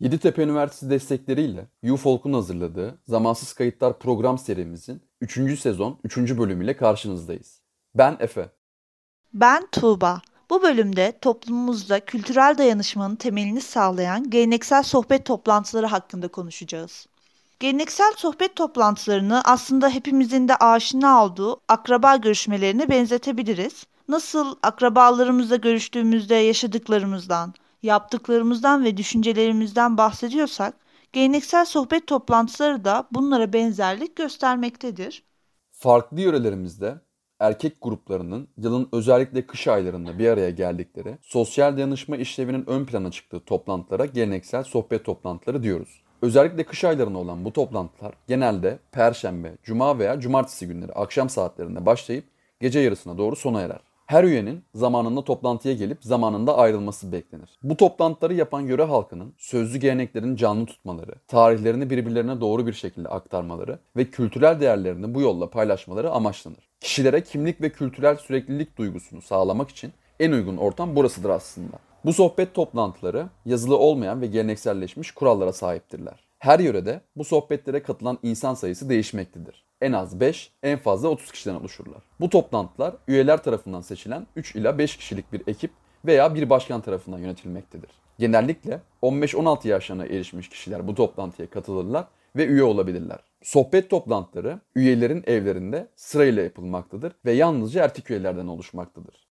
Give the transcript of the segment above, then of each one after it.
Yeditepe Üniversitesi destekleriyle UFolk'un hazırladığı Zamansız Kayıtlar program serimizin 3. sezon 3. bölümüyle karşınızdayız. Ben Efe. Ben Tuğba. Bu bölümde toplumumuzda kültürel dayanışmanın temelini sağlayan geleneksel sohbet toplantıları hakkında konuşacağız. Geleneksel sohbet toplantılarını aslında hepimizin de aşina olduğu akraba görüşmelerine benzetebiliriz. Nasıl akrabalarımızla görüştüğümüzde yaşadıklarımızdan, yaptıklarımızdan ve düşüncelerimizden bahsediyorsak, geleneksel sohbet toplantıları da bunlara benzerlik göstermektedir. Farklı yörelerimizde erkek gruplarının yılın özellikle kış aylarında bir araya geldikleri sosyal dayanışma işlevinin ön plana çıktığı toplantılara geleneksel sohbet toplantıları diyoruz. Özellikle kış aylarında olan bu toplantılar genelde perşembe, cuma veya cumartesi günleri akşam saatlerinde başlayıp gece yarısına doğru sona erer. Her üyenin zamanında toplantıya gelip zamanında ayrılması beklenir. Bu toplantıları yapan yöre halkının sözlü geleneklerini canlı tutmaları, tarihlerini birbirlerine doğru bir şekilde aktarmaları ve kültürel değerlerini bu yolla paylaşmaları amaçlanır. Kişilere kimlik ve kültürel süreklilik duygusunu sağlamak için en uygun ortam burasıdır aslında. Bu sohbet toplantıları yazılı olmayan ve gelenekselleşmiş kurallara sahiptirler. Her yörede bu sohbetlere katılan insan sayısı değişmektedir. En az 5, en fazla 30 kişiden oluşurlar. Bu toplantılar üyeler tarafından seçilen 3 ila 5 kişilik bir ekip veya bir başkan tarafından yönetilmektedir. Genellikle 15-16 yaşlarına erişmiş kişiler bu toplantıya katılırlar ve üye olabilirler. Sohbet toplantıları üyelerin evlerinde sırayla yapılmaktadır ve yalnızca erkek üyelerden oluşmaktadır.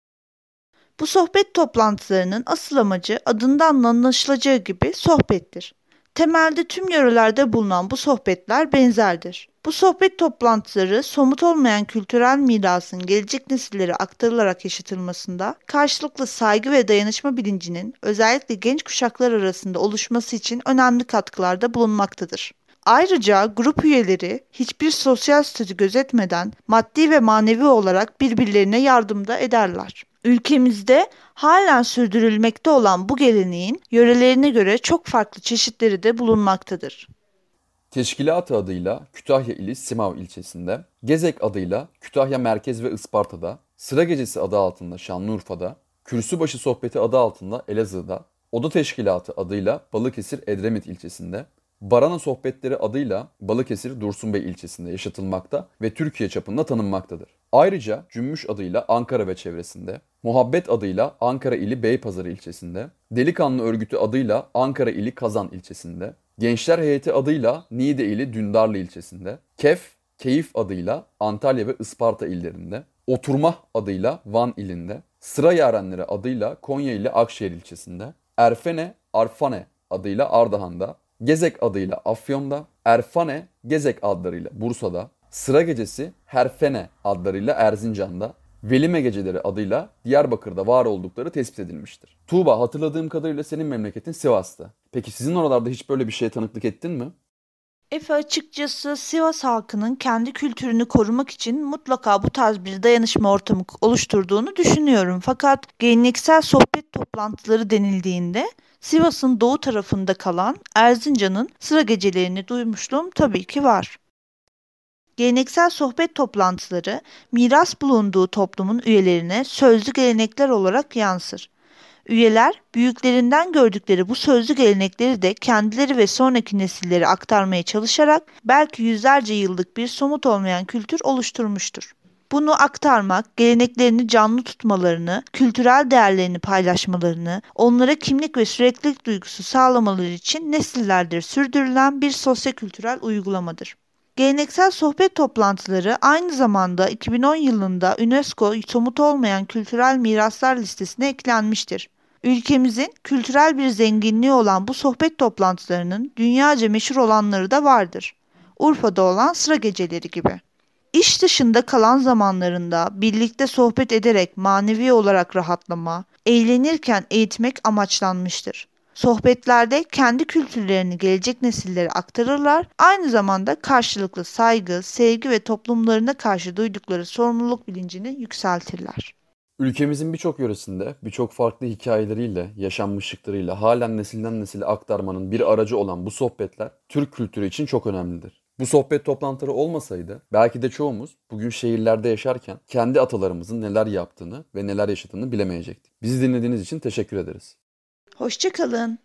Bu sohbet toplantılarının asıl amacı adından anlaşılacağı gibi sohbettir. Temelde tüm yörelerde bulunan bu sohbetler benzerdir. Bu sohbet toplantıları somut olmayan kültürel mirasın gelecek nesillere aktarılarak yaşatılmasında karşılıklı saygı ve dayanışma bilincinin özellikle genç kuşaklar arasında oluşması için önemli katkılarda bulunmaktadır. Ayrıca grup üyeleri hiçbir sosyal statü gözetmeden maddi ve manevi olarak birbirlerine yardımda ederler. Ülkemizde halen sürdürülmekte olan bu geleneğin yörelerine göre çok farklı çeşitleri de bulunmaktadır. Teşkilatı adıyla Kütahya ili Simav ilçesinde, Gezek adıyla Kütahya Merkez ve Isparta'da, Sıra Gecesi adı altında Şanlıurfa'da, Kürsübaşı Sohbeti adı altında Elazığ'da, Oda Teşkilatı adıyla Balıkesir Edremit ilçesinde, Barana Sohbetleri adıyla Balıkesir Dursunbey ilçesinde yaşatılmakta ve Türkiye çapında tanınmaktadır. Ayrıca Cümmüş adıyla Ankara ve çevresinde, Muhabbet adıyla Ankara ili Beypazarı ilçesinde, Delikanlı Örgütü adıyla Ankara ili Kazan ilçesinde, Gençler Heyeti adıyla Niğde ili Dündarlı ilçesinde, KEF, Keyif adıyla Antalya ve Isparta illerinde, Oturma adıyla Van ilinde, Sıra Yarenleri adıyla Konya ili Akşehir ilçesinde, Erfene, Arfane adıyla Ardahan'da, Gezek adıyla Afyon'da, Erfane, Gezek adlarıyla Bursa'da, Sıra Gecesi Herfene adlarıyla Erzincan'da, Velime Geceleri adıyla Diyarbakır'da var oldukları tespit edilmiştir. Tuğba hatırladığım kadarıyla senin memleketin Sivas'ta. Peki sizin oralarda hiç böyle bir şeye tanıklık ettin mi? Efe açıkçası Sivas halkının kendi kültürünü korumak için mutlaka bu tarz bir dayanışma ortamı oluşturduğunu düşünüyorum. Fakat geleneksel sohbet toplantıları denildiğinde Sivas'ın doğu tarafında kalan Erzincan'ın sıra gecelerini duymuşluğum tabii ki var. Geleneksel sohbet toplantıları miras bulunduğu toplumun üyelerine sözlü gelenekler olarak yansır. Üyeler büyüklerinden gördükleri bu sözlü gelenekleri de kendileri ve sonraki nesilleri aktarmaya çalışarak belki yüzlerce yıllık bir somut olmayan kültür oluşturmuştur. Bunu aktarmak, geleneklerini canlı tutmalarını, kültürel değerlerini paylaşmalarını, onlara kimlik ve süreklilik duygusu sağlamaları için nesillerdir sürdürülen bir sosyokültürel uygulamadır. Geleneksel sohbet toplantıları aynı zamanda 2010 yılında UNESCO somut olmayan kültürel miraslar listesine eklenmiştir. Ülkemizin kültürel bir zenginliği olan bu sohbet toplantılarının dünyaca meşhur olanları da vardır. Urfa'da olan sıra geceleri gibi. İş dışında kalan zamanlarında birlikte sohbet ederek manevi olarak rahatlama, eğlenirken eğitmek amaçlanmıştır. Sohbetlerde kendi kültürlerini gelecek nesillere aktarırlar, aynı zamanda karşılıklı saygı, sevgi ve toplumlarına karşı duydukları sorumluluk bilincini yükseltirler. Ülkemizin birçok yöresinde birçok farklı hikayeleriyle, yaşanmışlıklarıyla halen nesilden nesile aktarmanın bir aracı olan bu sohbetler Türk kültürü için çok önemlidir. Bu sohbet toplantıları olmasaydı belki de çoğumuz bugün şehirlerde yaşarken kendi atalarımızın neler yaptığını ve neler yaşadığını bilemeyecektik. Bizi dinlediğiniz için teşekkür ederiz. Hoşçakalın.